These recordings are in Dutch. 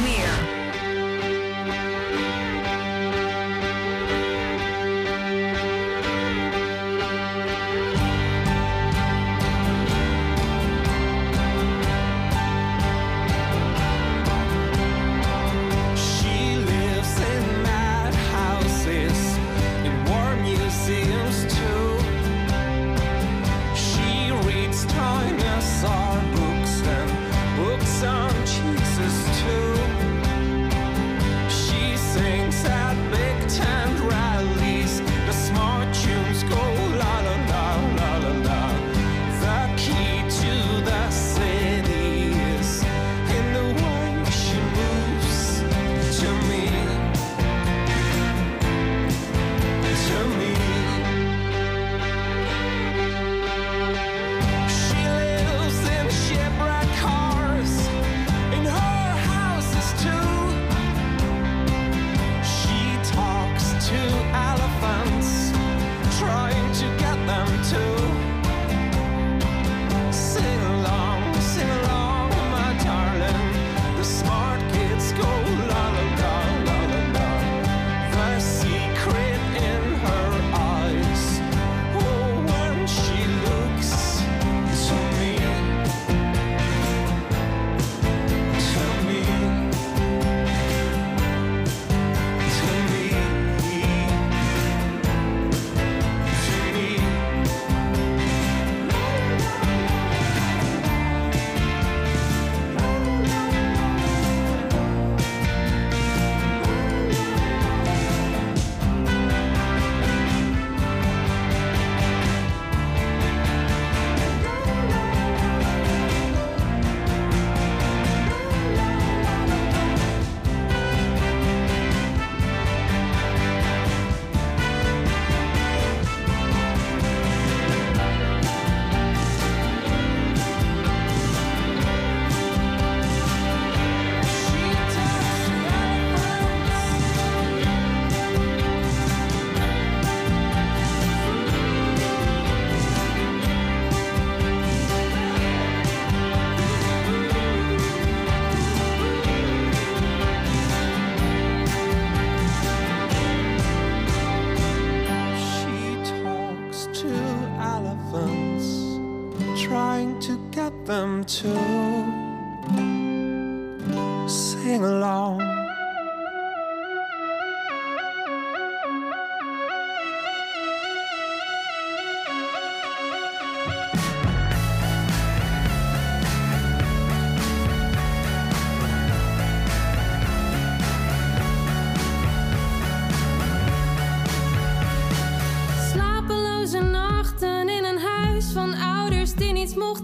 mirror.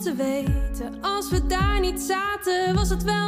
Nog meer. De vergaderzaal, de rechtbank van de nacht.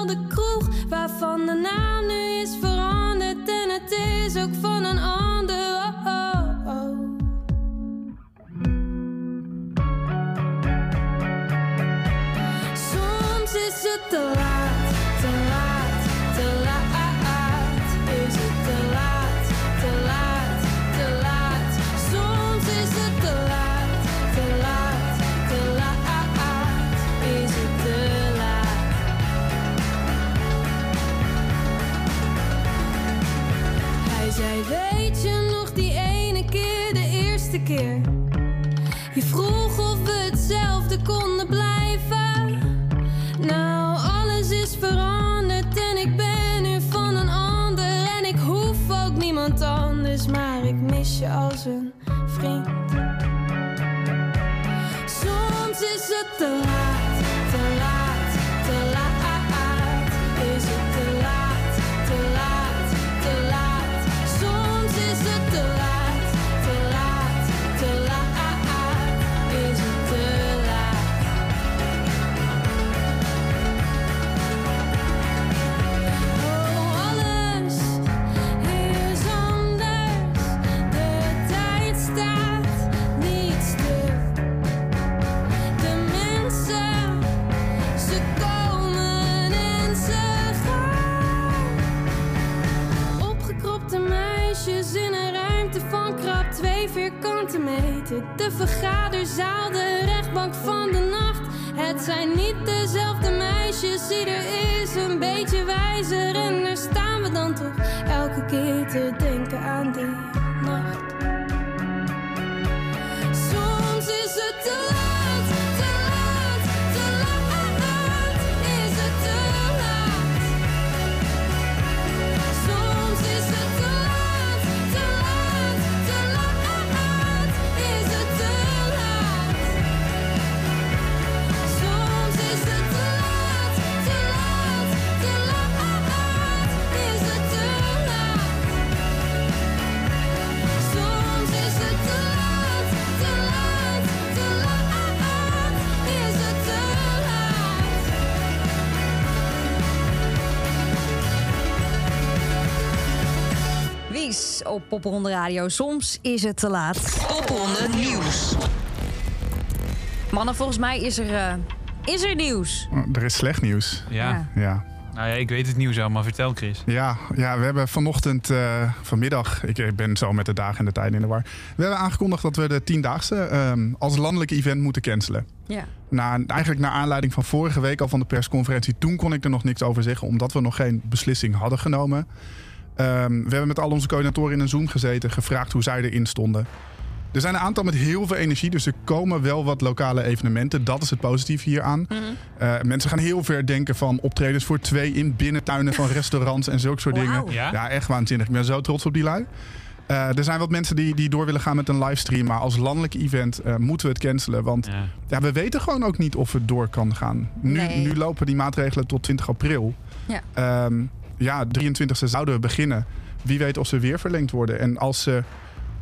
Op Popronde Radio. Soms is het te laat. Popronde Nieuws. Mannen, volgens mij is er, eh, is er nieuws. Oh, Er is slecht nieuws. Ja. Ja. Nou ja, ik weet het nieuws al, maar vertel Chris. Ja, ja, we hebben vanochtend, eh, vanmiddag, ik ben zo met de dagen en de tijden in de war. We hebben aangekondigd dat we de tiendaagse ehm als landelijk event moeten cancelen. Ja. Na, eigenlijk naar aanleiding van vorige week al van de persconferentie. Toen kon ik er nog niks over zeggen, omdat we nog geen beslissing hadden genomen. Ehm, we hebben met al onze coördinatoren in een Zoom gezeten, gevraagd hoe zij erin stonden. Er zijn een aantal met heel veel energie, dus er komen wel wat lokale evenementen. Dat is het positieve hieraan. Eh, mensen gaan heel ver denken van optredens voor twee in binnentuinen van restaurants en zulke soort dingen. Ja? echt waanzinnig. Ik ben zo trots op die lui. Eh, er zijn wat mensen die, die door willen gaan met een livestream. Maar als landelijk event eh, moeten we het cancelen. Want Ja. ja, we weten gewoon ook niet of het door kan gaan. Nu, Nee. nu lopen die maatregelen tot 20 april. Ja. Ehm, ja, 23e zouden we beginnen. Wie weet of ze weer verlengd worden. En als ze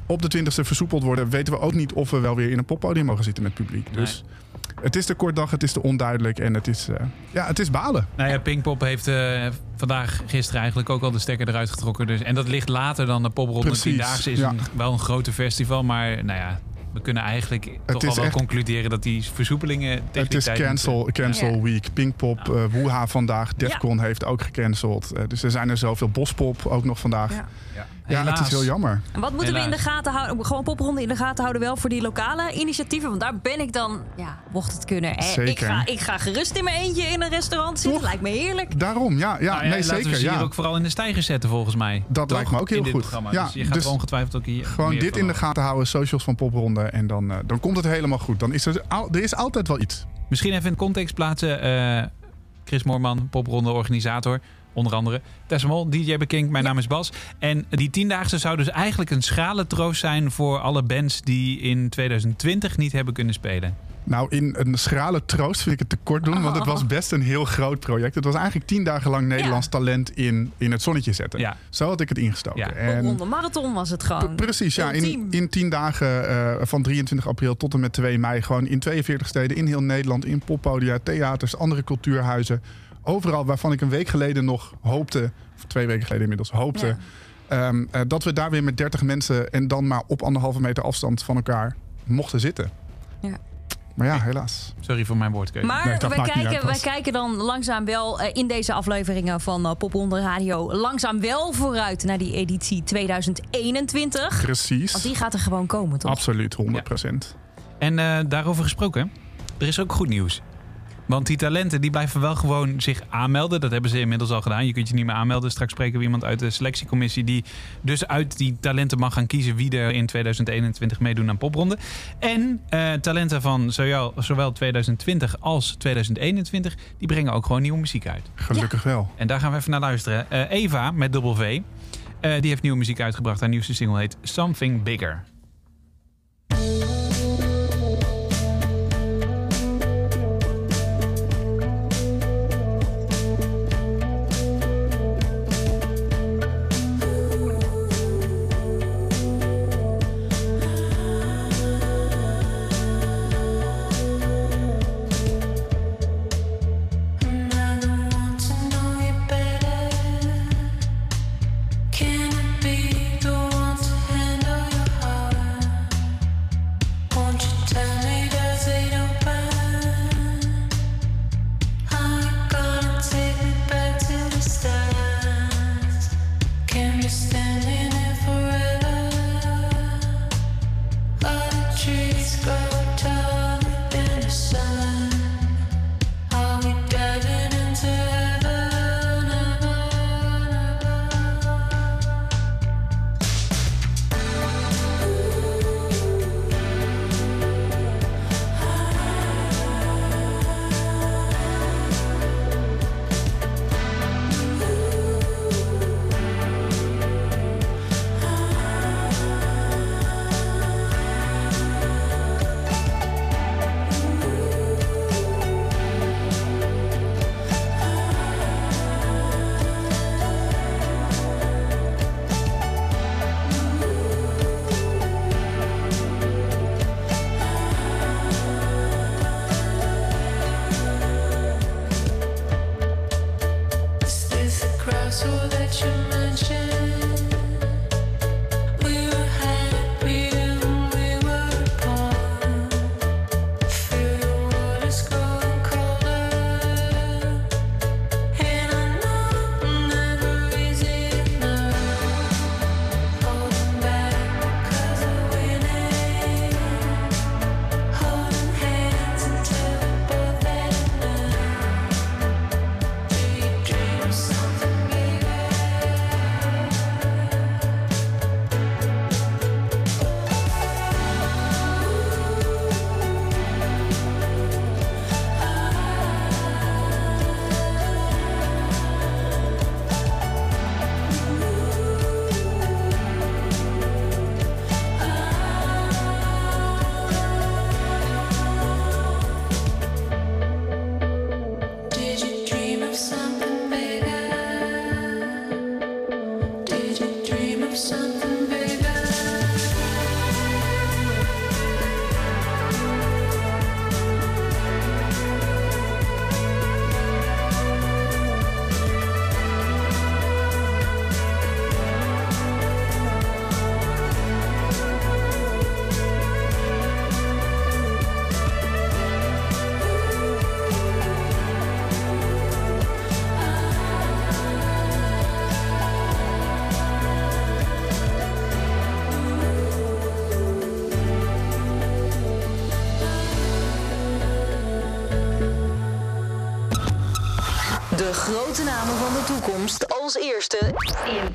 op de 20e versoepeld worden, weten we ook niet of we wel weer in een poppodium mogen zitten met publiek. Dus het is de kort dag, het is te onduidelijk en het is, eh, ja, het is balen. Nou ja, Pinkpop heeft eh, vandaag, gisteren eigenlijk ook al de stekker eruit getrokken. Dus, en dat ligt later dan de popronde. Precies, Tiendaagse is ja. een, wel een grote festival, maar nou ja... We kunnen eigenlijk toch is al wel echt- concluderen dat die versoepelingen tegen Het die is cancel, cancel Ja. week. Pinkpop, eh Woeha vandaag, Defcon heeft ook gecanceld. Eh, dus er zijn er zoveel. Bospop ook nog vandaag. Ja. Ja, het is heel jammer. En wat moeten we in de gaten houden? Gewoon popronde in de gaten houden wel voor die lokale initiatieven. Want daar ben ik dan, ja, mocht het kunnen. Eh, Ik, Zeker. ga, ik ga gerust in mijn eentje in een restaurant zitten. Toch? Lijkt me heerlijk. Daarom, ja, ja Nou ja, nee laten we zeker. ze hier Ja. ook vooral in de stijgers zetten volgens mij. Dat Toch? lijkt me ook heel in dit goed. Programma. Ja, dus je gaat dus ongetwijfeld ook hier Gewoon dit in de gaten houden, socials van Popronde. En dan, eh, dan komt het helemaal goed. Dan is er, al- er is altijd wel iets. Misschien even in context plaatsen. eh, Chris Moorman, popronde organisator. Onder andere Tessa Mol, DJ Bekink, mijn naam is Bas. En die tiendaagse zou dus eigenlijk een schrale troost zijn... voor alle bands die in 2020 niet hebben kunnen spelen. Nou, in een schrale troost vind ik het te kort doen. Want het was best een heel groot project. Het was eigenlijk tien dagen lang Nederlands talent in, in het zonnetje zetten. Ja. Zo had ik het ingestoken. Ja. En- marathon was het gewoon. Precies, ja. In, in tien dagen eh, van 23 april tot en met 2 mei. Gewoon in 42 steden in heel Nederland. In poppodia, theaters, andere cultuurhuizen. Overal waarvan ik een week geleden nog hoopte... of twee weken geleden inmiddels hoopte... Ja. ehm, eh, dat we daar weer met 30 mensen... en dan maar op anderhalve meter afstand van elkaar mochten zitten. Ja. Maar ja, helaas. Sorry voor mijn woordkeuze. Maar Nee, wij, kijken, wij kijken dan langzaam wel eh, in deze afleveringen van uh, Popronde Radio... langzaam wel vooruit naar die editie 2021. Precies. Want die gaat er gewoon komen, toch? Absoluut, 100% En eh, daarover gesproken, er is ook goed nieuws. Want die talenten die blijven wel gewoon zich aanmelden. Dat hebben ze inmiddels al gedaan. Je kunt je niet meer aanmelden. Straks spreken we iemand uit de selectiecommissie... die dus uit die talenten mag gaan kiezen... wie er in 2021 meedoen aan popronde. En eh, talenten van zowel, zowel 2020 als 2021... die brengen ook gewoon nieuwe muziek uit. Gelukkig wel. En daar gaan we even naar luisteren. Eh, Eva met dubbel V, eh, die heeft nieuwe muziek uitgebracht. Haar nieuwste single heet Something Bigger. Grote namen van de toekomst. Als eerste. In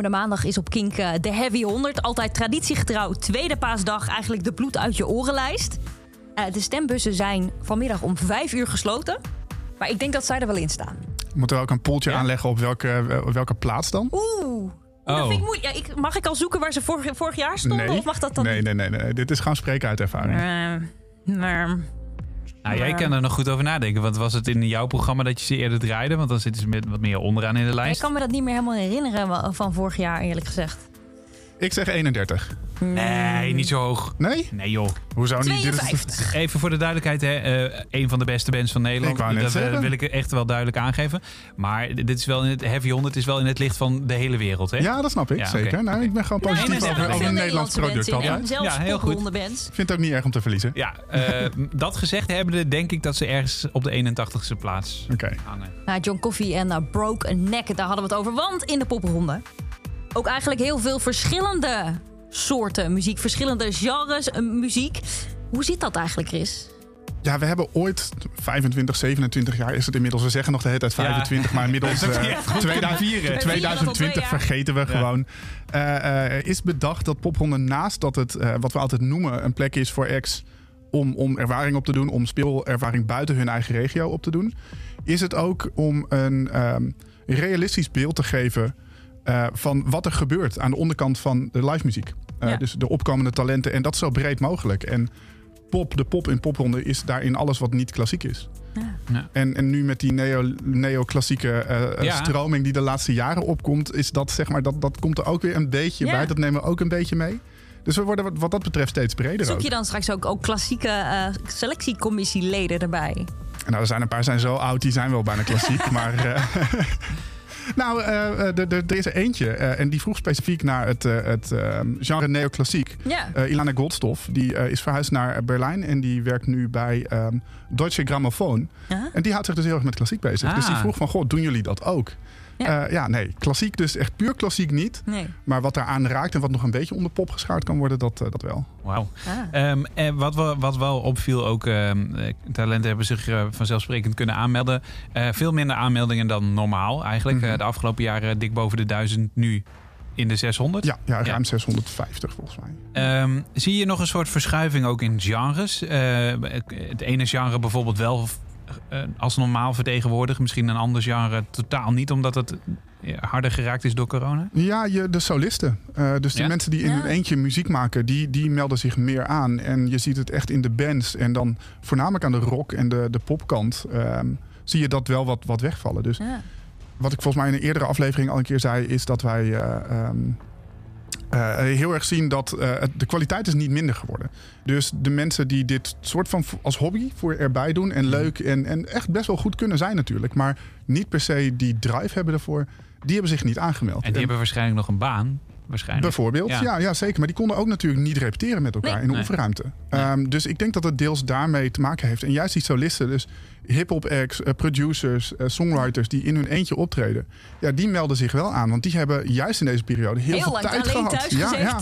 Aankomende maandag is op Kink eh, de Heavy 100. Altijd traditiegetrouw. Tweede paasdag. Eigenlijk de bloed uit je orenlijst. Eh, de stembussen zijn vanmiddag om 5 uur gesloten. Maar ik denk dat zij er wel in staan. Moeten we ook een poeltje Ja? aanleggen op welke, op welke plaats dan? Oeh. Oh. vind ik moeilijk. Ja, ik, mag ik al zoeken waar ze vorig, vorig jaar stonden? Of mag dat dan nee, niet? nee, nee, nee. Dit is gewoon spreken uit ervaring. Eh, maar Nou, jij kan er nog goed over nadenken. Want was het in jouw programma dat je ze eerder draaide? Want dan zitten ze met wat meer onderaan in de ik lijst. kan me dat niet meer helemaal herinneren van vorig jaar, eerlijk gezegd. Ik zeg 31. Nee, niet zo hoog. Nee? Nee joh. Hoezo niet? Dit is, 52. Even voor de duidelijkheid, hè, eh, een van de beste bands van Nederland. Ik wou net dat eh, zeggen. wil ik echt wel duidelijk aangeven. Maar dit is wel in het Heavy 100 is wel in het licht van de hele wereld. Hè? ja, dat snap ik. Ja, zeker. Nou, ik ben gewoon positief er over, ook nee, over veel een Nederlands Nederlandse product bands in. altijd. En zelfs Ja, heel goed. popronde bands. Ik vind het ook niet erg om te verliezen. Ja, eh, dat gezegd hebbende, denk ik dat ze ergens op de 81ste plaats Oké. hangen. Nou, John Coffey en uh, Broke a Neck, daar hadden we het over. Want in de popronde ook eigenlijk heel veel verschillende soorten muziek, verschillende genres eh, muziek. Hoe zit dat eigenlijk, Chris? Ja, we hebben ooit 25, 27 jaar is het inmiddels. We zeggen nog de hele tijd 25, maar inmiddels goed 2000 kunnen vieren. We vieren dat al 2020 twee jaar. vergeten we gewoon. Eh, eh, is bedacht dat popronde naast dat het, eh, wat we altijd noemen, een plek is voor ex om, om ervaring op te doen, om speelervaring buiten hun eigen regio op te doen, is het ook om een ehm, realistisch beeld te geven eh, van wat er gebeurt aan de onderkant van de live muziek. Eh, Ja. Dus de opkomende talenten en dat zo breed mogelijk. En pop, de pop in popronde is daarin alles wat niet klassiek is. Ja. Ja. En, en nu met die neo, neoclassieke eh, Ja. stroming die de laatste jaren opkomt, is dat zeg maar, dat, dat komt er ook weer een beetje Ja. bij. Dat nemen we ook een beetje mee. Dus we worden wat, wat dat betreft steeds breder. Zoek ook. je dan straks ook, ook klassieke eh, selectiecommissieleden erbij? Nou, er zijn een paar zijn zo oud, die zijn wel bijna klassiek. maar eh, Nou, eh, eh, er- is er eentje. eh, en die vroeg specifiek naar het, het eh, genre neoclassiek. Ja. Ilana Goldstoff, die is verhuisd naar Berlijn. En die werkt nu bij ehm Deutsche Grammophon. En die houdt zich dus heel erg met klassiek bezig. Dus die Ah. vroeg van, goh, doen jullie dat ook? Ja. Ja. ja, nee. Klassiek dus echt puur klassiek niet. Nee. Maar wat daar aan raakt en wat nog een beetje onder pop geschaard kan worden, dat, eh, dat wel. Wauw. Ah. Ehm, en wat, wel, wat wel opviel, ook ehm, eh, talenten hebben zich eh, vanzelfsprekend kunnen aanmelden. Eh, veel minder aanmeldingen dan normaal eigenlijk. Mhm. Eh, de afgelopen jaren dik boven de 1000, nu in de 600. Ja, ja ruim Ja. 650 volgens mij. Ehm, zie je nog een soort verschuiving ook in genres? Eh, het ene genre bijvoorbeeld wel eh, als normaal vertegenwoordigd. Misschien een ander genre totaal niet, omdat het eh, harder geraakt is door corona. Ja, je, de solisten. Eh, dus de Ja? mensen die in Ja. hun eentje muziek maken, die, die melden zich meer aan. En je ziet het echt in de bands. En dan voornamelijk aan de rock en de, de popkant ehm, zie je dat wel wat, wat wegvallen. Dus Ja. wat ik volgens mij in een eerdere aflevering al een keer zei, is dat wij eh, ehm, eh, heel erg zien dat eh, de kwaliteit is niet minder geworden. Dus de mensen die dit soort van als hobby voor erbij doen en leuk en, en echt best wel goed kunnen zijn natuurlijk, maar niet per se die drive hebben ervoor, die hebben zich niet aangemeld. En die En hebben waarschijnlijk nog een baan. Waarschijnlijk. Bijvoorbeeld, Ja. ja. Ja, zeker. Maar die konden ook natuurlijk niet repeteren met elkaar Nee. in de Nee. oefenruimte. Ehm, dus ik denk dat het deels daarmee te maken heeft. En juist die solisten, dus hip-hop acts, eh, producers, eh, songwriters die in hun eentje optreden, ja, die melden zich wel aan. Want die hebben juist in deze periode heel, Heel veel lang tijd alleen gehad. thuis ja, ja.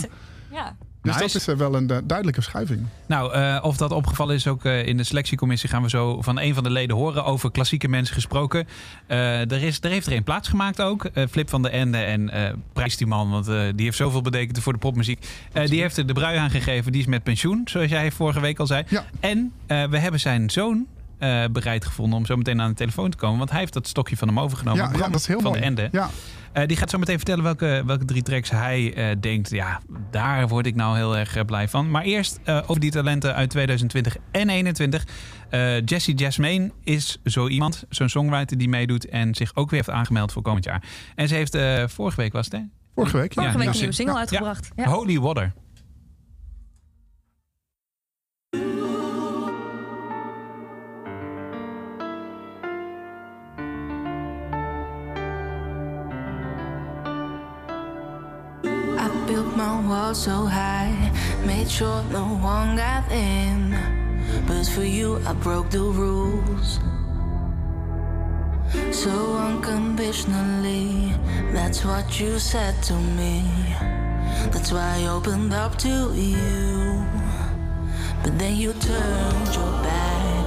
Ja. Dus Nice. dat is eh, wel een eh, duidelijke verschuiving. Nou, eh, of dat opgevallen is ook in de selectiecommissie gaan we zo van een van de leden horen over klassieke mensen gesproken. Er, is, er heeft er een plaatsgemaakt ook. Eh, Flip van der Ende en prijs die man, want die heeft zoveel betekend voor de popmuziek. Die heeft er de brui aangegeven, die is met pensioen, zoals jij vorige week al zei. Ja. En we hebben zijn zoon eh, bereid gevonden om zo meteen aan de telefoon te komen. Want hij heeft dat stokje van hem overgenomen. ja, dat is heel van mooi. de Ende. Ja, Eh, die gaat zo meteen vertellen welke, welke drie tracks hij eh, denkt. Ja, daar word ik nou heel erg blij van. Maar eerst eh, over die talenten uit 2020 en 2021. Eh Jessie Jasmine is zo iemand, zo'n songwriter die meedoet en zich ook weer heeft aangemeld voor komend jaar. En ze heeft eh, vorige week was het, hè? vorige week. Vorige Ja, week ja. een nieuwe single Ja. uitgebracht. Ja. Holy Water. Wall so high, made sure no one got in. But for you, I broke the rules. So unconditionally, that's what you said to me. That's why I opened up to you. But then you turned your back.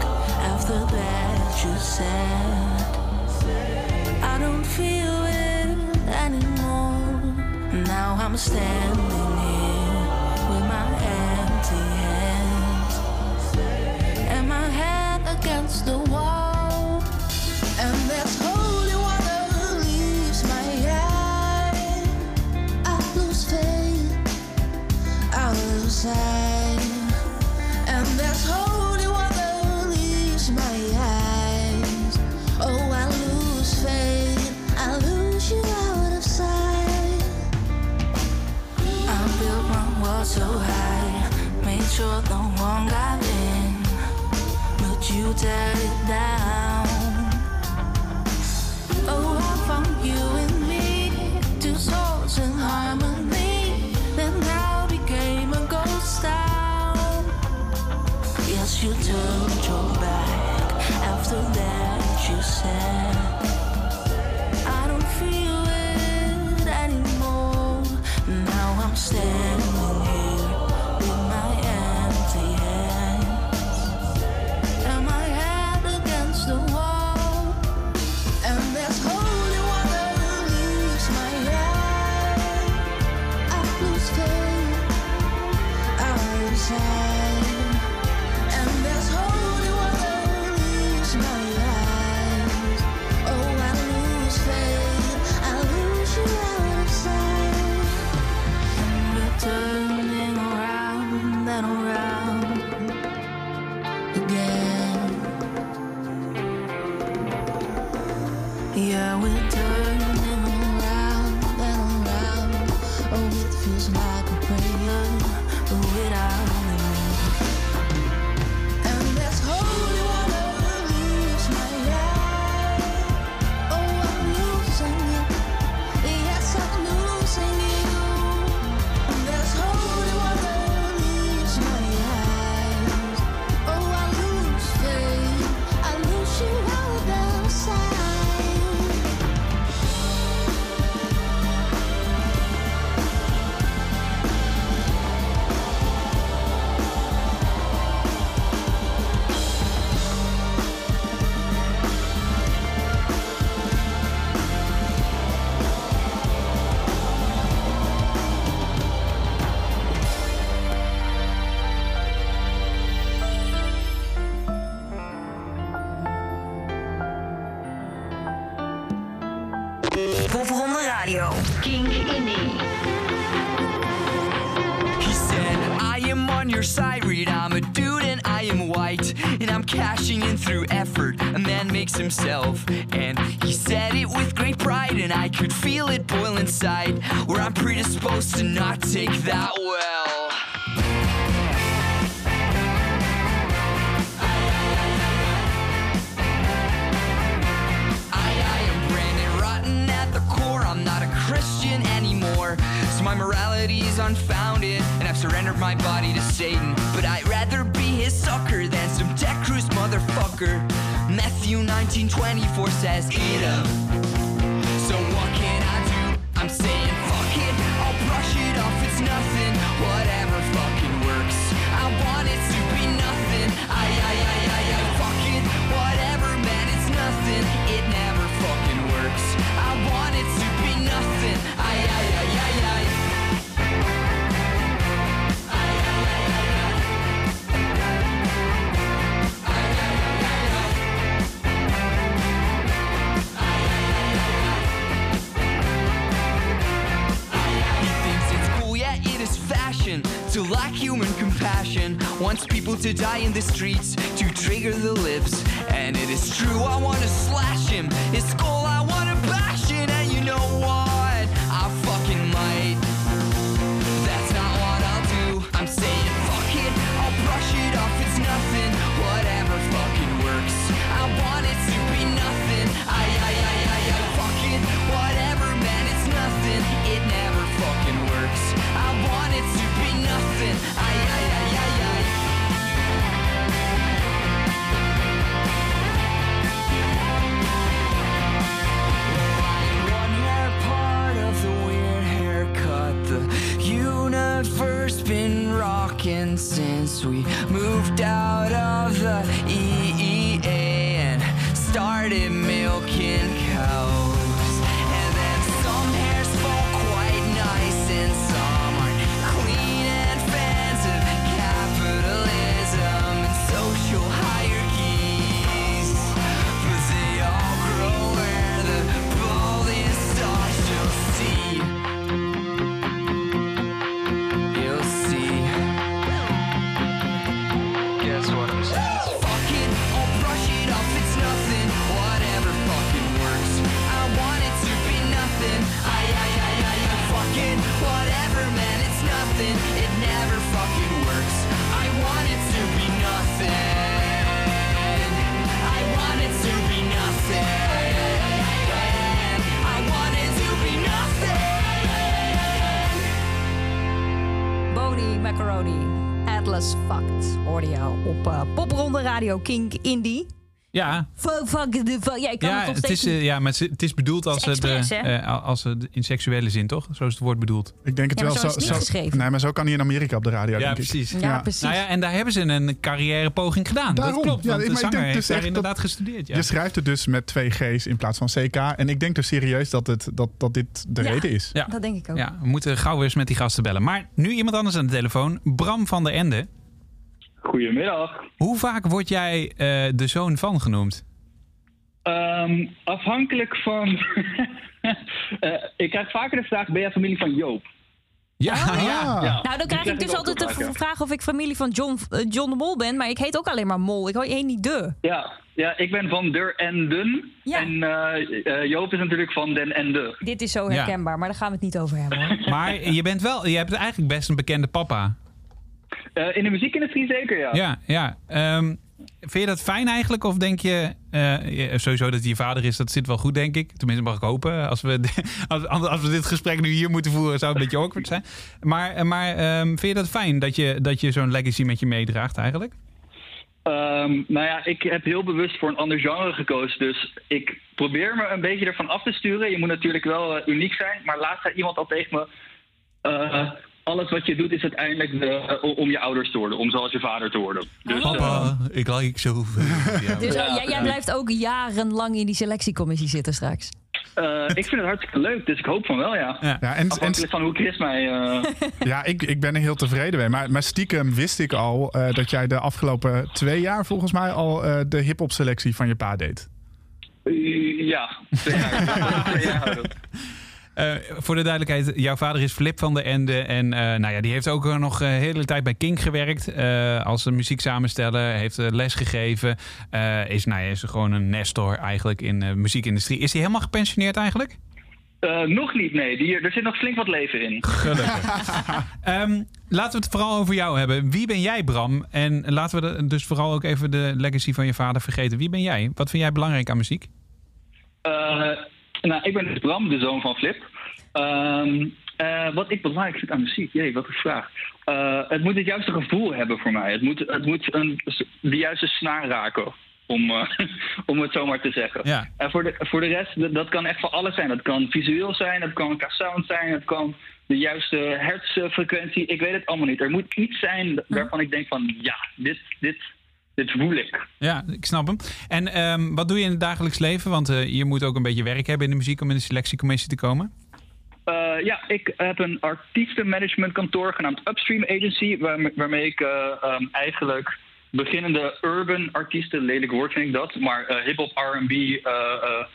After that, you said, I don't feel it anymore. Now I'm standing against the wall. And there's holy water leaves my eye. I lose faith, I lose sight. 24 says, Eat 'em. Wants people to die in the streets to trigger the lips. And it is true, I wanna slash him. His skull, I we moved out Radio Kink Indie. Ja, Fuck, fuck, de fuck. Ja, ik kan ja, het nog het steeds is, eh, ja maar het is bedoeld als, Het is eh, eh, als het in seksuele zin, toch? Zo is het woord bedoeld. Ik denk het Ja, maar wel zo is het niet geschreven. Nee, maar zo kan hij in Amerika op de radio, Ja, denk ik. precies. Ja, Ja. precies. Nou ja, en daar hebben ze een carrièrepoging gedaan. Daarom. Dat klopt, Ja, want ik- de ik zanger denk heeft dus daar inderdaad gestudeerd. Ja. Je schrijft het dus met twee G's in plaats van CK. En ik denk dus serieus dat, het, dat, dat dit de Ja. reden is. Ja. Dat denk ik ook. Ja, we moeten gauw weer eens met die gasten bellen. Maar nu iemand anders aan de telefoon. Bram van der Ende. Goedemiddag. Hoe vaak word jij eh, de zoon van genoemd? Ehm, afhankelijk van. Eh, ik krijg vaker de vraag: ben jij familie van Joop? Ja, Oh, ja. ja. Ja, Nou, dan krijg ik dus altijd de vraag of ik familie van John, eh, John de Mol ben. Maar ik heet ook alleen maar Mol. Ik heet niet De. Ja, ja, ik ben van Der en. Ja. En eh, eh, Joop is natuurlijk van Den en De. Dit is zo Ja. herkenbaar, maar daar gaan we het niet over hebben hoor. Maar je bent wel, je hebt eigenlijk best een bekende papa. Eh, in de muziekindustrie zeker, ja. Ja, ja. Ehm, vind je dat fijn eigenlijk? Of denk je eh, sowieso dat hij je vader is? Dat zit wel goed, denk ik. Tenminste, mag ik hopen. Als we, als, als we dit gesprek nu hier moeten voeren, zou het een beetje awkward zijn. Maar, eh, maar ehm, vind je dat fijn dat je, dat je zo'n legacy met je meedraagt eigenlijk? Ehm, nou ja, ik heb heel bewust voor een ander genre gekozen. Dus ik probeer me een beetje ervan af te sturen. Je moet natuurlijk wel uniek zijn. Maar laatst zei iemand al tegen me... alles wat je doet is uiteindelijk de, eh, om je ouders te worden. Om zoals je vader te worden. Dus, eh, ik like zo. Ja. Dus Ja, oh, jij, jij blijft ook jarenlang in die selectiecommissie zitten straks. eh, ik vind het hartstikke leuk. Dus ik hoop van wel, ja. Ja. Ja, en, en, Afhankelijk van hoe Chris mij... eh, ja ik, ik ben er heel tevreden mee. Maar, maar stiekem wist ik al eh, dat jij de afgelopen twee jaar volgens mij al eh, de hip-hop selectie van je pa deed. Ja, twee jaar. twee jaar Eh, voor de duidelijkheid, jouw vader is Flip van der Ende. En eh, nou ja, die heeft ook eh, nog een hele tijd bij Kink gewerkt. als een muzieksamensteller. Heeft les gegeven. is, nou ja, is gewoon een nestor eigenlijk in de muziekindustrie. Is hij helemaal gepensioneerd eigenlijk? Nog niet, nee. Die, er zit nog flink wat leven in. Ehm, laten we het vooral over jou hebben. Wie ben jij, Bram? En laten we de- dus vooral ook even de legacy van je vader vergeten. Wie ben jij? Wat vind jij belangrijk aan muziek? Eh, nou, ik ben dus Bram, de zoon van Flip. Ehm, eh, wat ik belangrijk vind aan muziek, jee, wat een vraag. Eh, het moet het juiste gevoel hebben voor mij. Het moet, het moet een, de juiste snaar raken, om, eh, om het zo maar te zeggen. Ja. En voor de, voor de rest, dat, dat kan echt van alles zijn. Dat kan visueel zijn, dat kan qua sound zijn, het kan de juiste hertzfrequentie. Ik weet het allemaal niet. Er moet iets zijn waarvan ik denk van, ja, dit, dit, dit voel ik. Ja, ik snap hem. En ehm, wat doe je in het dagelijks leven? Want eh, je moet ook een beetje werk hebben in de muziek om in de selectiecommissie te komen. Eh, ja, ik heb een artiestenmanagementkantoor genaamd Upstream Agency, waar- waarmee ik eh, ehm, eigenlijk beginnende urban artiesten, lelijk woord vind ik dat, maar eh, hip-hop, RB, eh, eh,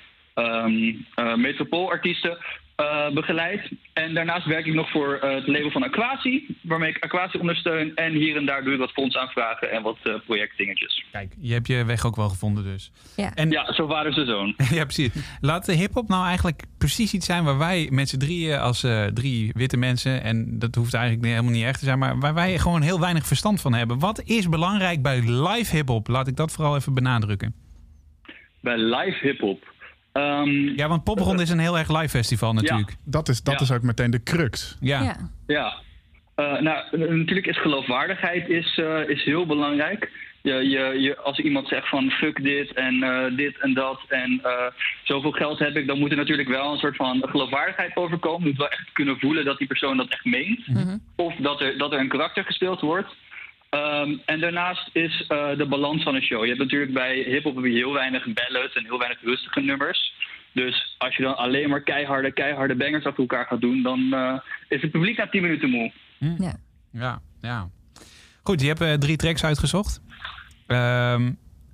eh, begeleid. En daarnaast werk ik nog voor eh, het label van Aquasi, waarmee ik Aquasi ondersteun. En hier en daar doe ik wat fondsaanvragen en wat eh, projectdingetjes. Kijk, je hebt je weg ook wel gevonden dus. Ja. En, Ja, zo waren ze zoon. ja, precies. Laat de hip-hop nou eigenlijk precies iets zijn waar wij met z'n drieën als eh, drie witte mensen, en dat hoeft eigenlijk helemaal niet echt te zijn, maar waar wij gewoon heel weinig verstand van hebben. Wat is belangrijk bij live hip-hop? Laat ik dat vooral even benadrukken. Bij live hip-hop. Ehm, Ja, want Popronde is een heel erg live festival natuurlijk. Dat is, dat Ja. is ook meteen de crux. Ja. Ja. Ja, Eh, nou, natuurlijk is geloofwaardigheid is, eh, is heel belangrijk. Je, je, je, als iemand zegt van fuck dit en eh, dit en dat en eh, zoveel geld heb ik, dan moet er natuurlijk wel een soort van geloofwaardigheid overkomen. Je moet wel echt kunnen voelen dat die persoon dat echt meent. Of dat er, dat er een karakter gespeeld wordt. Ehm, en daarnaast is eh, de balans van een show. Je hebt natuurlijk bij hip-hop heel weinig ballads en heel weinig rustige nummers. Dus als je dan alleen maar keiharde, keiharde bangers achter elkaar gaat doen, dan eh, is het publiek na 10 minuten moe. Ja. Ja, ja. Goed, je hebt eh, drie tracks uitgezocht. Ehm,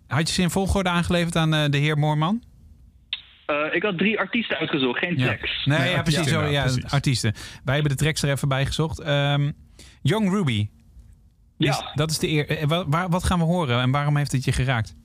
had je ze in volgorde aangeleverd aan eh, de heer Moorman? Eh, ik had drie artiesten uitgezocht, geen tracks. Nee, Nee, ja, precies. artiesten Zo, ja, precies. artiesten. Wij hebben de tracks er even bij gezocht. Ehm, Young Ruby. Ja, dat is de eer. eh, waar- wat gaan we horen en waarom heeft het je geraakt?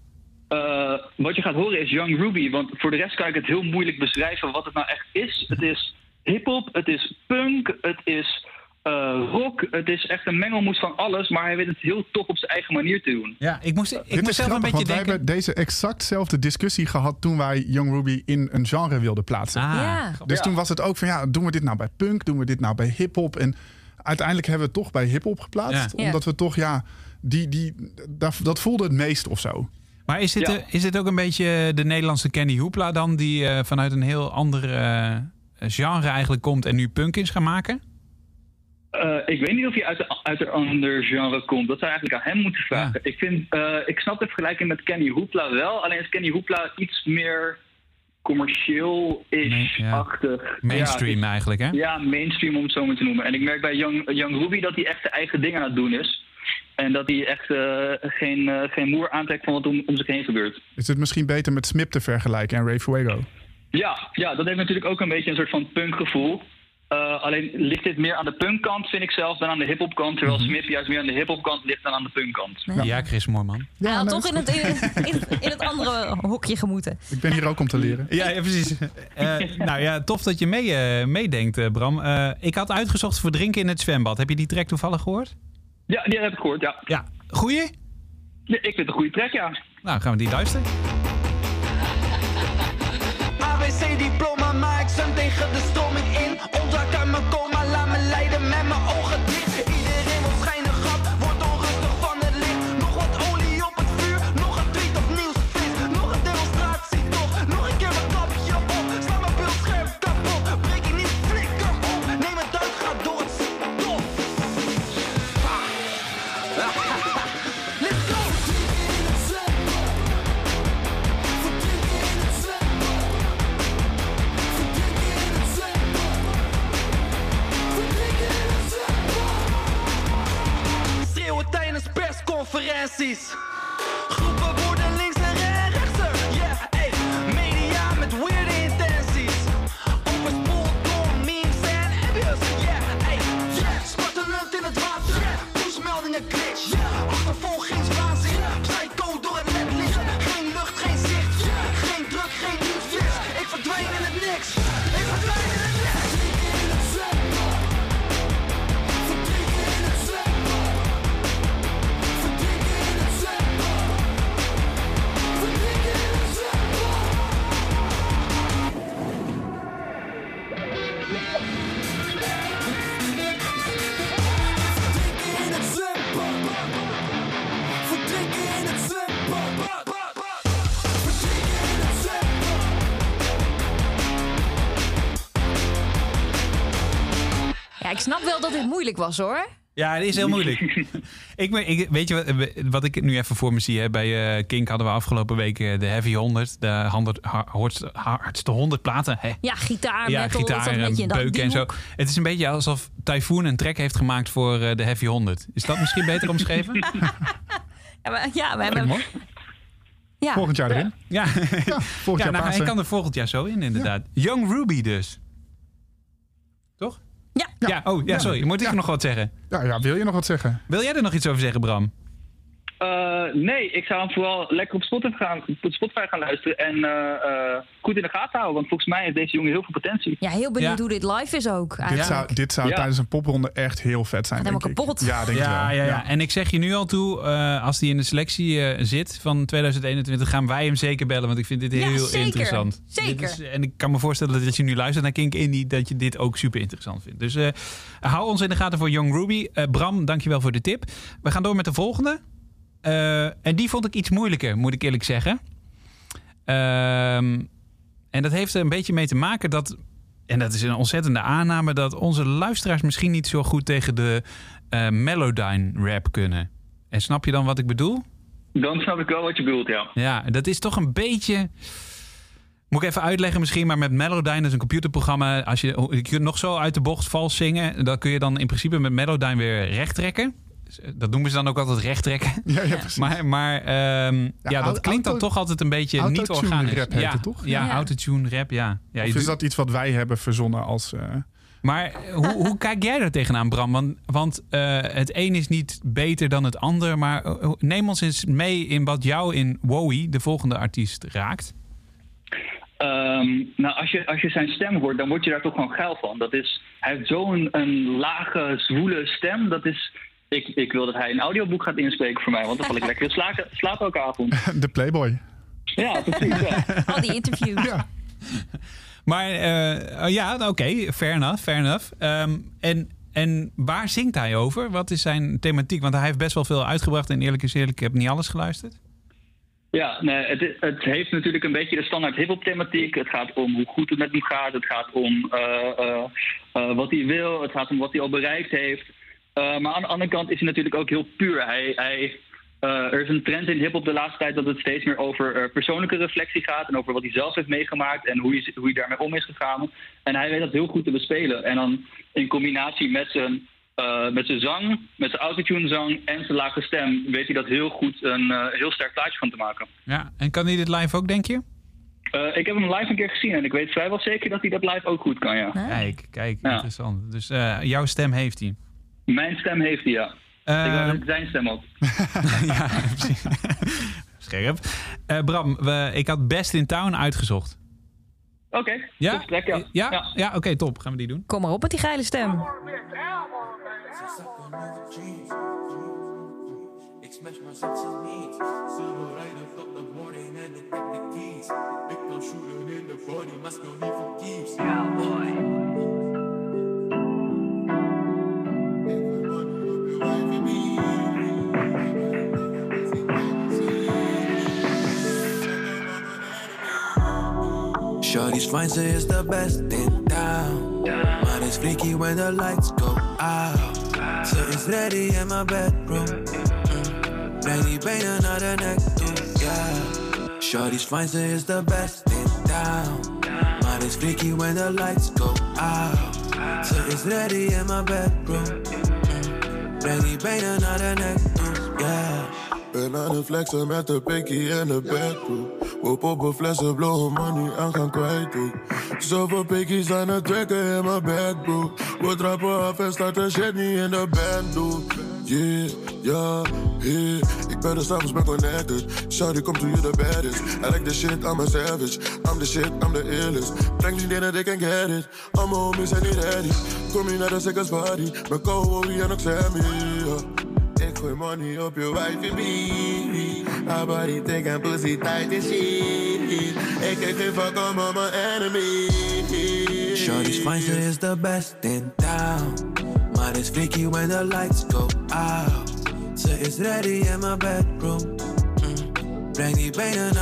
eh, wat je gaat horen is Young Ruby. Want voor de rest kan ik het heel moeilijk beschrijven wat het nou echt is. Het is hip-hop, het is punk, het is eh, rock. Het is echt een mengelmoes van alles. Maar hij weet het heel tof op zijn eigen manier te doen. Ja, ik moest, ik Dit moest is zelf een beetje want wij denken... hebben deze exactzelfde discussie gehad toen wij Young Ruby in een genre wilden plaatsen. Ah, Ja. Dus Ja. toen was het ook van ja, doen we dit nou bij punk, doen we dit nou bij hip-hop? En uiteindelijk hebben we het toch bij hip-hop geplaatst. Ja. Omdat we toch, ja, die, die, dat, dat voelde het meest of zo. Maar is dit, Ja. eh, is dit ook een beetje de Nederlandse Kenny Hoopla dan... die eh, vanuit een heel ander eh, genre eigenlijk komt en nu punk is gaan maken? Eh, ik weet niet of hij uit, de, uit een ander genre komt. Dat zou je eigenlijk aan hem moeten vragen. Ja. Ik, vind, eh, ik snap de vergelijking met Kenny Hoopla wel. Alleen is Kenny Hoopla iets meer Nee, ja. commercieel-ish-achtig. Mainstream Ja, eigenlijk, hè? Ja, mainstream om het zo maar te noemen. En ik merk bij Young, Young Ruby dat hij echt zijn eigen dingen aan het doen is. En dat hij echt eh, geen, eh, geen moer aantrekt van wat om, om zich heen gebeurt. Is het misschien beter met Smip te vergelijken en Ray Fuego? Ja, ja, dat heeft natuurlijk ook een beetje een soort van punkgevoel. Eh, alleen ligt dit meer aan de punkkant, vind ik zelf, dan aan de hip-hopkant. Terwijl Smip juist meer aan de hip-hopkant ligt dan aan de punkkant. Ja, Chris Moorman. Hij had nee, toch in het, in, in, in het andere hokje gemoeten. Ik ben hier ook om te leren. Ja, ja precies. Eh, nou ja, tof dat je mee, eh, meedenkt, eh, Bram. Eh, ik had uitgezocht voor drinken in het zwembad. Heb je die track toevallig gehoord? Ja, die heb ik gehoord, ja. Ja. Goeie? Ja, Ik vind het een goede track, ja. Nou, gaan we die luisteren. ABC diploma, maar ik zwem tegen de. Ontwaak uit oferece isso. Dat dit moeilijk was hoor. Ja, het is heel moeilijk. ik, weet je wat, wat ik nu even voor me zie? Hè? Bij eh, Kink hadden we afgelopen week eh, de Heavy 100. De 100, ha- hardste, hardste 100 platen. Hè? Ja, gitaar, ja, metal, dat gitaar en beetje beuken en zo. hoek. Het is een beetje alsof Typhoon een track heeft gemaakt voor eh, de Heavy 100. Is dat misschien beter omschreven? Ja, maar, ja, we hebben... mooi. Ja. Volgend jaar erin. Ja, Ja, volgend ja jaar nou, hij kan er volgend jaar zo in, inderdaad. Young Ruby dus. Ja. Ja, oh, ja, sorry. Moet ik nog wat zeggen? Ja, ja, wil je nog wat zeggen? Wil jij er nog iets over zeggen, Bram? Eh, nee, ik zou hem vooral lekker op Spotify gaan, op Spotify gaan luisteren en eh, eh, goed in de gaten houden. Want volgens mij heeft deze jongen heel veel potentie. Ja, heel benieuwd Ja. hoe dit live is ook. Dit zou, dit zou Ja. tijdens een popronde echt heel vet zijn, Helemaal denk ik. kapot. Ja, denk ik Ja, wel. ja, ja. En ik zeg je nu al toe, eh, als die in de selectie eh, zit van 2021, gaan wij hem zeker bellen. Want ik vind dit Ja, heel zeker. interessant. Zeker. Dit is- en ik kan me voorstellen dat als je nu luistert naar Kink Indie, dat je dit ook super interessant vindt. Dus eh, hou ons in de gaten voor Young Ruby. Eh, Bram, dankjewel voor de tip. We gaan door met de volgende. Eh, en die vond ik iets moeilijker, moet ik eerlijk zeggen. Ehm, en dat heeft er een beetje mee te maken dat, en dat is een ontzettende aanname, dat onze luisteraars misschien niet zo goed tegen de eh Melodyne rap kunnen. En snap je dan wat ik bedoel? Dan snap ik wel wat je bedoelt, ja. Ja, dat is toch een beetje. Moet ik even uitleggen misschien, maar met Melodyne, dat is een computerprogramma. Als je, je kunt nog zo uit de bocht vals zingen, dan kun je dan in principe met Melodyne weer recht trekken. Eh, Dat noemen ze dan ook altijd recht trekken. Ja, ja, precies. Maar, maar ehm, ja, Ja, dat klinkt dan toch altijd een beetje niet autotune organisch. rap heet ja, het toch? Ja, Ja. autotune rap, ja. of is doet- dat iets wat wij hebben verzonnen als... eh, Maar hoe, hoe kijk jij daar tegenaan, Bram? Want, want eh, het een is niet beter dan het ander. Maar eh, neem ons eens mee in wat jou in Wowie, de volgende artiest, raakt. Ehm, nou, als je, als je zijn stem hoort, dan word je daar toch gewoon geil van. Dat is, hij heeft zo'n een lage, zwoele stem. Dat is, ik, ik wil dat hij een audioboek gaat inspreken voor mij, want dan val ik lekker in slapen, slaap elke avond. de Playboy. Ja, precies. Ja. Al die interviews. Ja. Maar eh, oh ja, oké, fair enough, fair enough. Ehm, en, en waar zingt hij over? Wat is zijn thematiek? Want hij heeft best wel veel uitgebracht. En eerlijk is eerlijk, ik heb niet alles geluisterd. Ja, nee, het, het heeft natuurlijk een beetje de standaard hip-hop thematiek. Het gaat om hoe goed het met hem gaat. Het gaat om eh, eh, wat hij wil. Het gaat om wat hij al bereikt heeft. Eh, maar aan de andere kant is hij natuurlijk ook heel puur. Hij, hij, eh, er is een trend in hip-hop de laatste tijd dat het steeds meer over eh, persoonlijke reflectie gaat. En over wat hij zelf heeft meegemaakt en hoe hij, hoe hij daarmee om is gegaan. En hij weet dat heel goed te bespelen. En dan in combinatie met zijn, eh, met zijn zang, met zijn autotune zang en zijn lage stem, weet hij dat heel goed een eh, heel sterk plaatje van te maken. Ja, en kan hij dit live ook, denk je? Eh, ik heb hem live een keer gezien en ik weet vrijwel zeker dat hij dat live ook goed kan, ja. Kijk, kijk, Ja. interessant. Dus eh, jouw stem heeft hij. Mijn stem heeft hij, ja. Eh, dat ik zijn stem had. ja, precies. Scherp. Eh, Bram, we, ik had Best in Town uitgezocht. Oké, Ja? goed gesprek, ja. Ja? Ja, oké, top. Gaan we die doen. Kom maar op met die geile stem. Smash morning keys. Shooten in body, keeps. Shorty's fine, ze it's the best in town. Maar is freaky when the lights go out. So it's ready in my bedroom. Mm. Die benen naar de yeah. Shorty's fine, ze it's the best in town. Maar is freaky when the lights go out. So it's ready in my bedroom. Mm. Benen naar de nek toe, yeah. Ben aan het flexen met de pinky in de bedroom. We poppen flessen, blowen money en gaan kwijt ook. Zoveel pinkies aan het trekken in mijn bed, bro. We trappen af en starten shit niet in de band. Yeah, ja, yeah. Ik ben er s'avonds ben connected. Shawty komt to you the baddest. I like the shit, I'm a savage. I'm the shit, I'm the illest. Breng niet in they can get it. All my homies zijn niet ready. Kom je naar de sickest party. Met Kobe en ook Sammy, yeah. Gooi money op je wifey bee. Haar body thick en pussy tight as shit. Geef fuck al mijn enemy. Shorty's fine, ze is the best in town. Maar is freaky when the lights go out. Ze is ready in my bedroom. Mm. Breng die benen.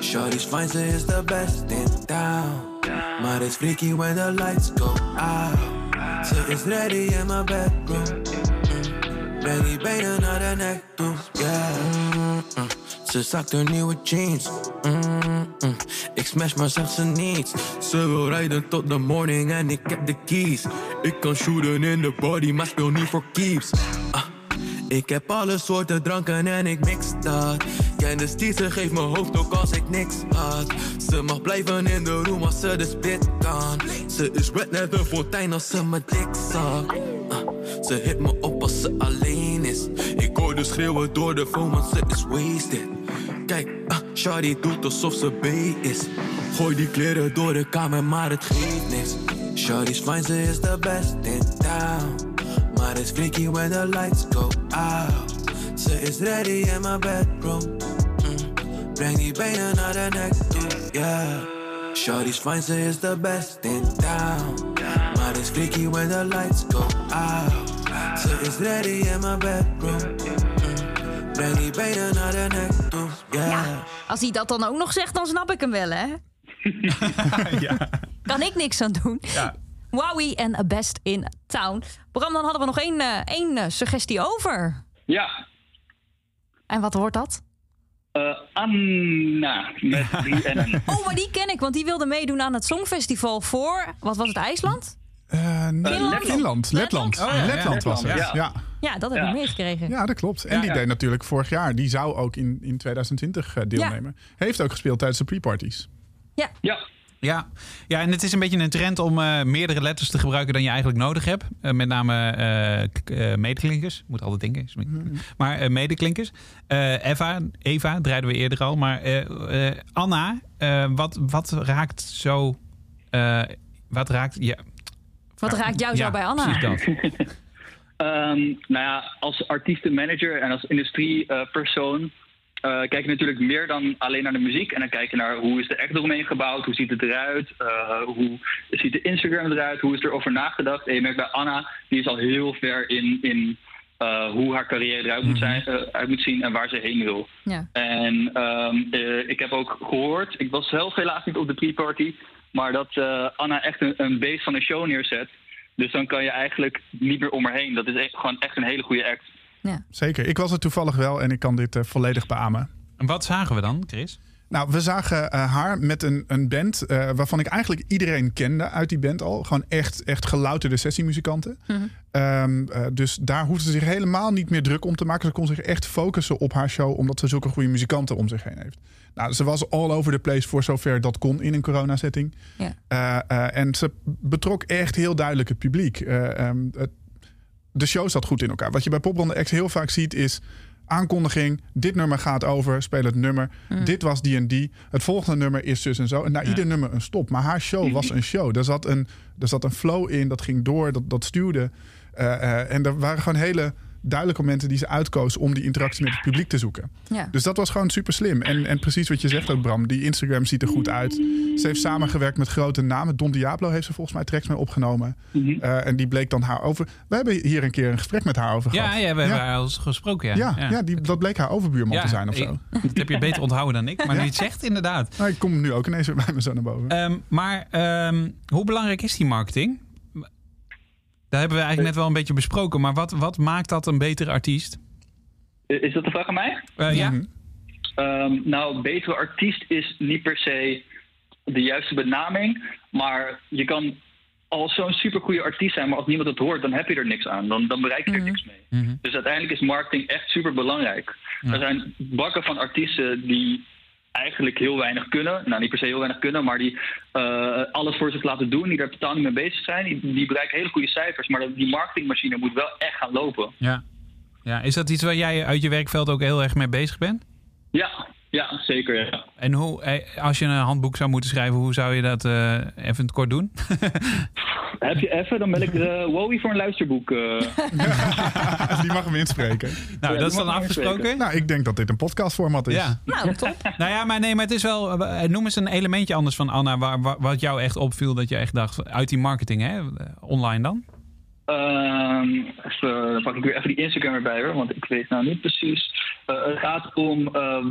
Shorty's fine, ze is the best in town. Maar it's freaky when the lights go out. Ze is ready in my bedroom. Breng die benen naar de nek toe, yeah. Mm, mm. Ze zakt haar nieuwe jeans. Mm. Ik smash, maar zegt ze niets. Ze wil rijden tot de morning en ik heb de keys. Ik kan shooten in de body, maar speel niet voor keeps. Ah. Ik heb alle soorten dranken en ik mix dat. Ken de stier, ze geeft mijn hoofd ook als ik niks had. Ze mag blijven in de room als ze de spit kan. Ze is red net een fontein als ze me dik zag. Ah, ze hit me op als ze alleen is. Ik hoor de schreeuwen door de phone, want ze is wasted. Kijk, ah, Shawty doet alsof ze B is. Gooi die kleren door de kamer, maar het geeft niks. Shawty's fine, ze is the best in town. Maar it's freaky when the lights go out. Ze is ready in my bedroom. Mm. Breng die benen naar de nek toe, yeah. Shawty's fine, ze is the best in town. Maar it's freaky when the lights go out. Ze is ready in my bedroom. Mm. Breng die benen naar de nek toe, yeah. Als hij dat dan ook nog zegt, dan snap ik hem wel, hè? Kan ik niks aan doen. Ja. Wowie en Best in Town. Bram, dan hadden we nog één, eh, één eh, suggestie over. Ja, En wat wordt dat? eh, Anna met N'en. Oh, maar die ken ik, want die wilde meedoen aan het Songfestival voor... Wat was het, IJsland? Eh, nee, Finland? Finland, Letland. Oh, ja, ja. Letland was het. Letland, Ja. ja. Ja. Ja, dat heb Ja. ik meegekregen. dat klopt. En die deed natuurlijk vorig jaar. Die zou ook in, in 2020 eh, deelnemen. Heeft ook gespeeld tijdens de pre-parties. Ja, Ja. ja, en het is een beetje een trend om eh, meerdere letters te gebruiken dan je eigenlijk nodig hebt. Met name eh, k- eh, medeklinkers. Moet altijd denken. is- Maar eh, medeklinkers. Eh, Eva, Eva draaiden we eerder al. Maar eh, eh, Anna, eh, wat, wat raakt zo... eh, wat raakt... Ja, Wat raakt jou zo bij Anna? Ehm, nou ja, als artiestenmanager en als industriepersoon eh, kijk je natuurlijk meer dan alleen naar de muziek. En dan kijk je naar hoe is de act eromheen gebouwd, hoe ziet het eruit, eh, hoe ziet de Instagram eruit, hoe is er over nagedacht. En je merkt bij Anna, die is al heel ver in, in eh, hoe haar carrière eruit moet, zijn, eh, uit moet zien en waar ze heen wil. Ja. En ehm, eh, ik heb ook gehoord, ik was zelf helaas niet op de pre-party, maar dat eh, Anna echt een, een beest van een show neerzet. Dus dan kan je eigenlijk niet meer om haar heen. Dat is echt, gewoon echt een hele goede act. Zeker. Ik was er toevallig wel en ik kan dit eh, volledig beamen. En wat zagen we dan, Chris? Nou, we zagen eh, haar met een, een band eh, waarvan ik eigenlijk iedereen kende uit die band al. Gewoon echt, echt gelouterde sessiemuzikanten. Eh, dus daar hoefde ze zich helemaal niet meer druk om te maken. Ze kon zich echt focussen op haar show, omdat ze zulke goede muzikanten om zich heen heeft. Nou, ze was all over the place voor zover dat kon in een coronasetting. En ze betrok echt heel duidelijk het publiek. Eh, ehm, het- de show zat goed in elkaar. Wat je bij Popronde X heel vaak ziet is aankondiging. Dit nummer gaat over. Speel het nummer. Dit was die en die. Het volgende nummer is zus en zo. En na ieder nummer een stop. Maar haar show was een show. Daar zat een, er zat een flow in. Dat ging door. Dat, dat stuwde. Eh, eh, en er waren gewoon hele duidelijke momenten die ze uitkoos om die interactie met het publiek te zoeken. Ja. Dus dat was gewoon super slim. En, en precies wat je zegt ook, Bram. Die Instagram ziet er goed uit. Ze heeft samengewerkt met grote namen. Don Diablo heeft ze volgens mij tracks mee opgenomen. Eh, en die bleek dan haar over. We hebben hier een keer een gesprek met haar over Ja, gehad. ja we hebben al eens gesproken. Ja, Ja, ja. die, dat bleek haar overbuurman te zijn of zo. ik- dat heb je beter onthouden dan ik. Maar nu je het zegt, inderdaad. Nou, ik kom nu ook ineens weer bij me zo naar boven. Ehm, maar ehm, hoe belangrijk is die marketing? Daar hebben we eigenlijk net wel een beetje besproken. Maar wat, wat maakt dat een betere artiest? Is dat de vraag aan mij? Eh, ja. Mhm. Ehm, nou, betere artiest is niet per se de juiste benaming. Maar je kan al zo'n supergoeie artiest zijn, maar als niemand het hoort, dan heb je er niks aan. Dan, dan bereik je er niks mee. Mhm. Dus uiteindelijk is marketing echt super belangrijk. Er zijn bakken van artiesten die eigenlijk heel weinig kunnen. Nou, niet per se heel weinig kunnen, maar die eh, alles voor zich laten doen, die daar totaal niet mee bezig zijn. Die, die bereiken hele goede cijfers, maar die marketingmachine moet wel echt gaan lopen. Ja. ja. Is dat iets waar jij uit je werkveld ook heel erg mee bezig bent? Ja, ja zeker. Ja. En hoe, eh, als je een handboek zou moeten schrijven, hoe zou je dat eh, even in het kort doen? Heb je even, dan ben ik de Wowie voor een luisterboek. eh. die mag hem inspreken. Nou, Ja, dat is dan afgesproken. Nou, ik denk dat dit een podcastformat is. Ja. Nou, top. Nou ja, maar nee, maar het is wel. Noem eens een elementje anders van Anna, waar, waar- wat jou echt opviel dat je echt dacht uit die marketing, hè? Online dan? Ehm, even, dan pak ik weer even die Instagram erbij hoor, want ik weet nou niet precies. Eh, het gaat om ehm,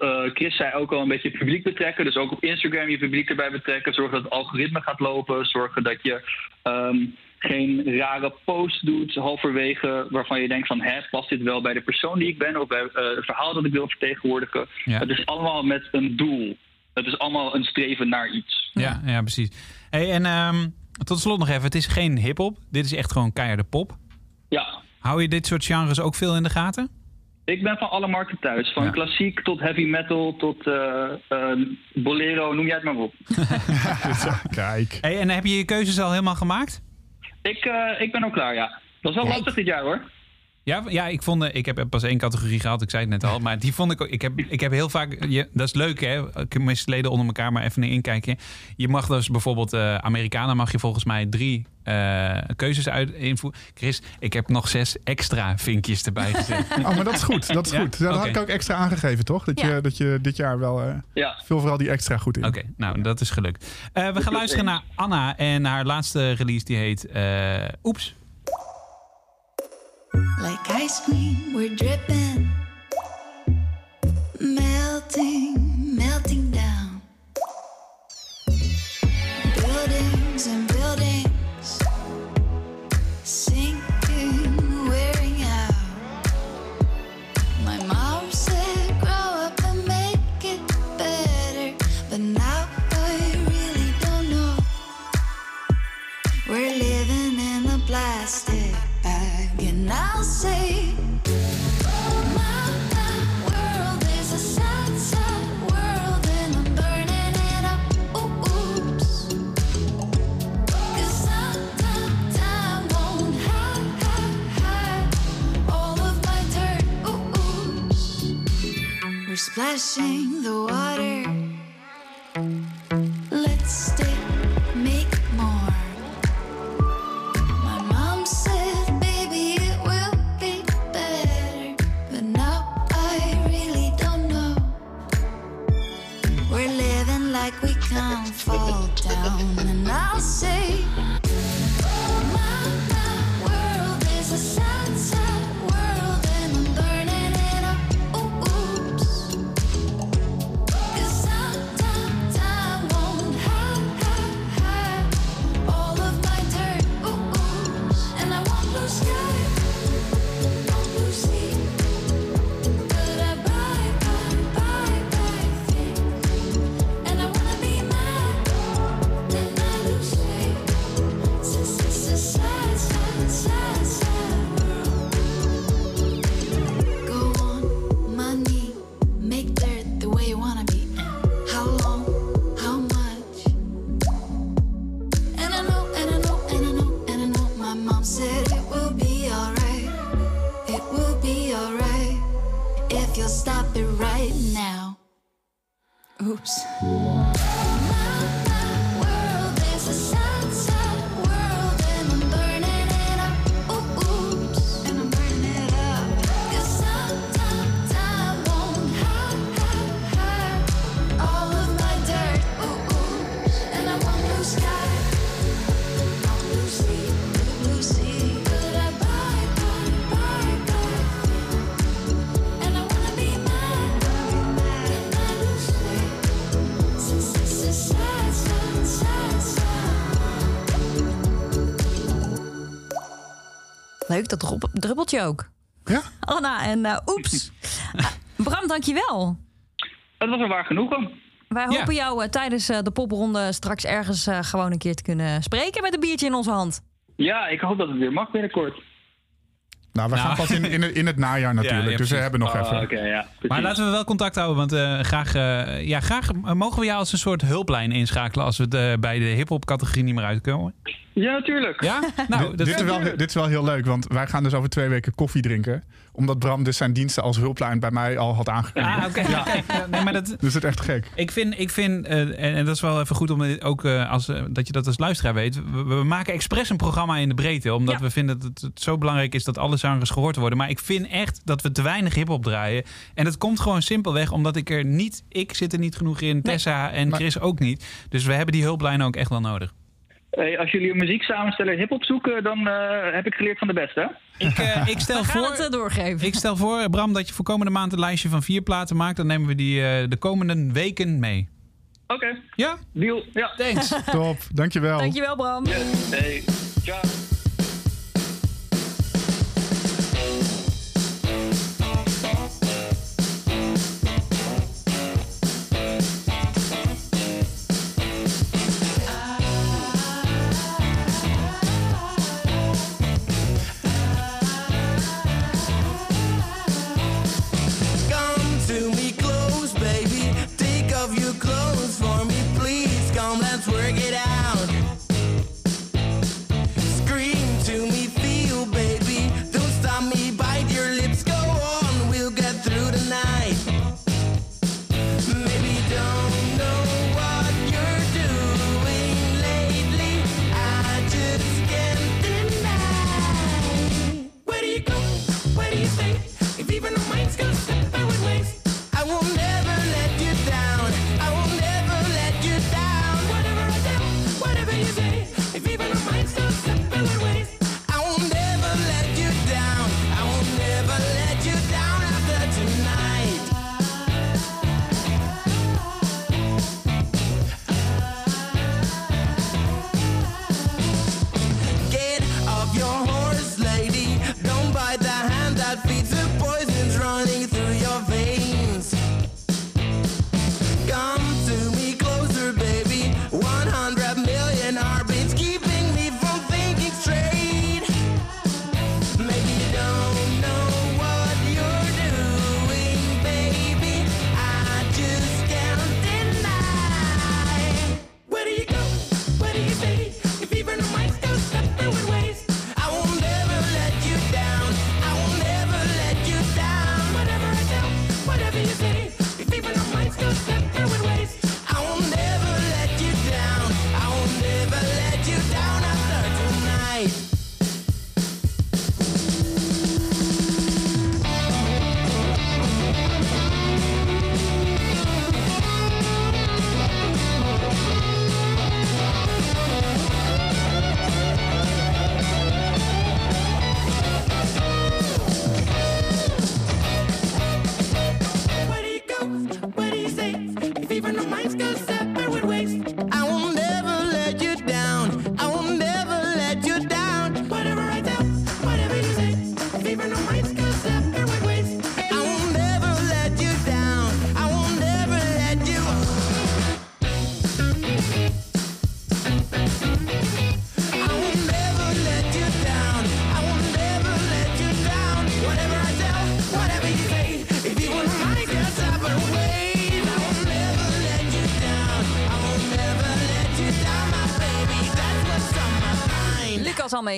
eh, Chris zei ook al een beetje publiek betrekken. Dus ook op Instagram je publiek erbij betrekken. Zorgen dat het algoritme gaat lopen. Zorgen dat je ehm, geen rare post doet halverwege waarvan je denkt van... Hè, past dit wel bij de persoon die ik ben of bij eh, het verhaal dat ik wil vertegenwoordigen? Ja. Het is allemaal met een doel. Het is allemaal een streven naar iets. Ja, ja precies. Hey, en ehm, tot slot nog even. Het is geen hip-hop. Dit is echt gewoon keiharde pop. Ja, Hou je dit soort genres ook veel in de gaten? Ik ben van alle markten thuis. Van Ja. klassiek tot heavy metal tot eh, eh, bolero, noem jij het maar op. Kijk. Hey, en heb je je keuzes al helemaal gemaakt? Ik, eh, ik ben al klaar, ja. Dat is wel Kijk. lastig dit jaar hoor. Ja, ja ik, vond, eh, ik heb pas één categorie gehad, ik zei het net al. Maar die vond ik ook. Ik heb, ik heb heel vaak. Je, dat is leuk, hè? Commissieleden onder elkaar maar even een inkijkje. Je mag dus bijvoorbeeld. eh Amerikanen mag je volgens mij drie eh, keuzes uit invoeren. Chris, ik heb nog zes extra vinkjes erbij gezet. Oh, maar dat is goed. Dat is Ja? goed. Dat had Oké. ik ook extra aangegeven, toch? Dat, Ja. je, dat je dit jaar wel... eh Ja. vul vooral die extra goed in. Oké, nou, dat is gelukt. Eh, we gaan luisteren naar Anna en haar laatste release die heet eh, Oeps. Like ice cream, we're dripping, melting, stop it right now. Oops. Leuk, dat druppeltje ook. Ja? Anna en eh, oeps. Bram, dankjewel. Het was een waar genoegen. Wij Ja. hopen jou eh, tijdens eh, de popronde straks ergens gewoon een keer te kunnen spreken met een biertje in onze hand. Ja, ik hoop dat het weer mag binnenkort. Nou, we Nou. gaan pas in, in, het, in het najaar natuurlijk. Ja, ja, dus we hebben nog Ah, even. Oké, ja. Maar laten we wel contact houden, want eh, graag, eh, ja, graag mogen we jou als een soort hulplijn inschakelen als we eh, bij de hip-hop categorie niet meer uitkomen. Ja, natuurlijk. Ja? Nou, dit, dat dit, is wel, dit is wel heel leuk, want wij gaan dus over twee weken koffie drinken. Omdat Bram dus zijn diensten als hulplijn bij mij al had aangekondigd. Ah, oké. ja, nee, maar dat, Dus het is echt gek. Ik vind, ik vind eh, en, en dat is wel even goed om dit ook eh, als, eh, dat je dat als luisteraar weet. We, we maken expres een programma in de breedte. Omdat Ja. we vinden dat het, zo belangrijk is dat alle genres gehoord worden. Maar ik vind echt dat we te weinig hip-hop draaien. En dat komt gewoon simpelweg omdat ik er niet. Ik zit er niet genoeg in. Tessa en Maar- Chris ook niet. Dus we hebben die hulplijn ook echt wel nodig. Hey, als jullie een muzieksamensteller hip-hop zoeken, dan eh, heb ik geleerd van de beste. hè? Ik, eh, ik, stel We gaan voor, het eh, doorgeven. ik stel voor, Bram, dat je voor komende maand een lijstje van vier platen maakt. Dan nemen we die eh, de komende weken mee. Oké, Ja? deal. Ja. Thanks. Top, dankjewel. Dankjewel, Bram. Hey, ciao.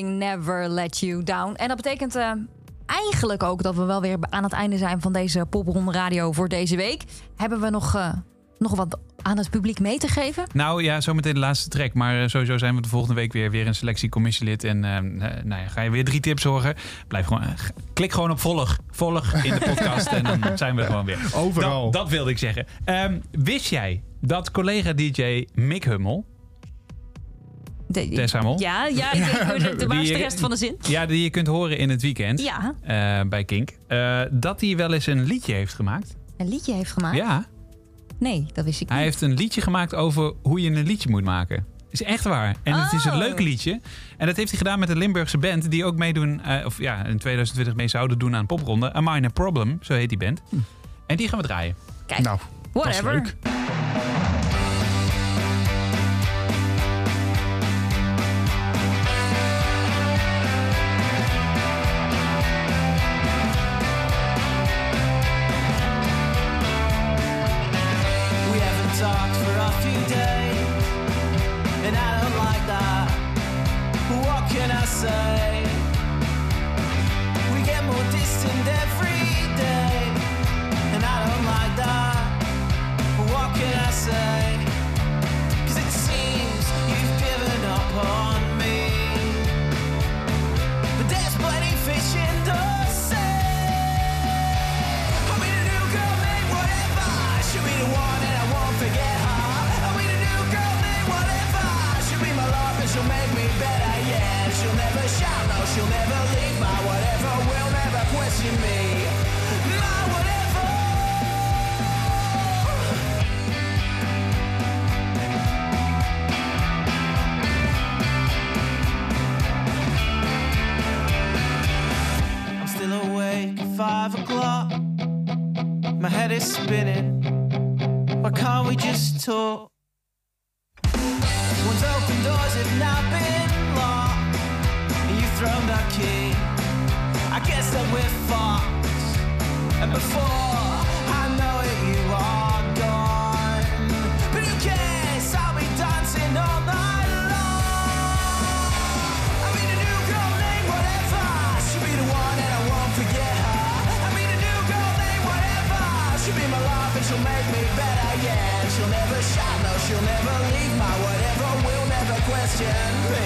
Never Let You Down. En dat betekent eh, eigenlijk ook dat we wel weer aan het einde zijn van deze Popronde Radio voor deze week. Hebben we nog, eh, nog wat aan het publiek mee te geven? Nou ja, zometeen de laatste track. Maar eh, sowieso zijn we de volgende week weer, weer een selectiecommissielid. En nou ja, ga je weer drie tips horen. Blijf gewoon, klik gewoon op volg. Volg in de podcast en dan zijn we er gewoon weer. Overal. Dat, dat wilde ik zeggen. Ehm, wist jij dat collega-dj Mick Hummel... De, Tessa Mol? Ja, ja, ik, de, waar is Die- de rest van de zin? Ja, die je kunt horen in het weekend Ja, eh, bij Kink. eh, dat hij wel eens een liedje heeft gemaakt. een liedje heeft gemaakt. Ja, Nee, dat wist ik hij niet. heeft een liedje gemaakt over hoe je een liedje moet maken. Is echt waar. En het is een Oh. leuk liedje. En dat heeft hij gedaan met een Limburgse band. Die ook meedoen, eh, of ja, in 2020 mee zouden doen aan popronde. A Minor Problem, zo heet die band. En die gaan we draaien. Kijk, Nou, dat is whatever. leuk. spinning. Why can't we just talk? 甜美